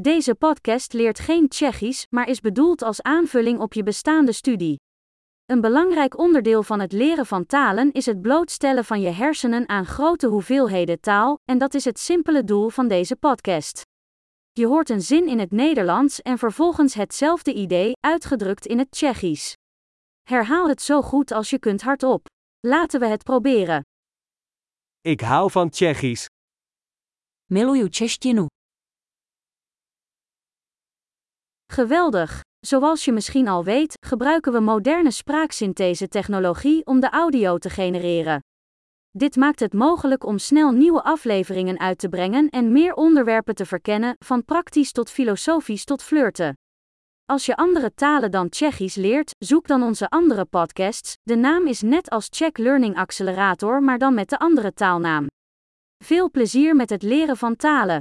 Deze podcast leert geen Tsjechisch, maar is bedoeld als aanvulling op je bestaande studie. Een belangrijk onderdeel van het leren van talen is het blootstellen van je hersenen aan grote hoeveelheden taal, en dat is het simpele doel van deze podcast. Je hoort een zin in het Nederlands en vervolgens hetzelfde idee, uitgedrukt in het Tsjechisch. Herhaal het zo goed als je kunt hardop. Laten we het proberen. Ik hou van Tsjechisch. Miluju češtinu. Geweldig! Zoals je misschien al weet, gebruiken we moderne spraaksynthese-technologie om de audio te genereren. Dit maakt het mogelijk om snel nieuwe afleveringen uit te brengen en meer onderwerpen te verkennen, van praktisch tot filosofisch tot flirten. Als je andere talen dan Tsjechisch leert, zoek dan onze andere podcasts. De naam is net als Czech Learning Accelerator, maar dan met de andere taalnaam. Veel plezier met het leren van talen.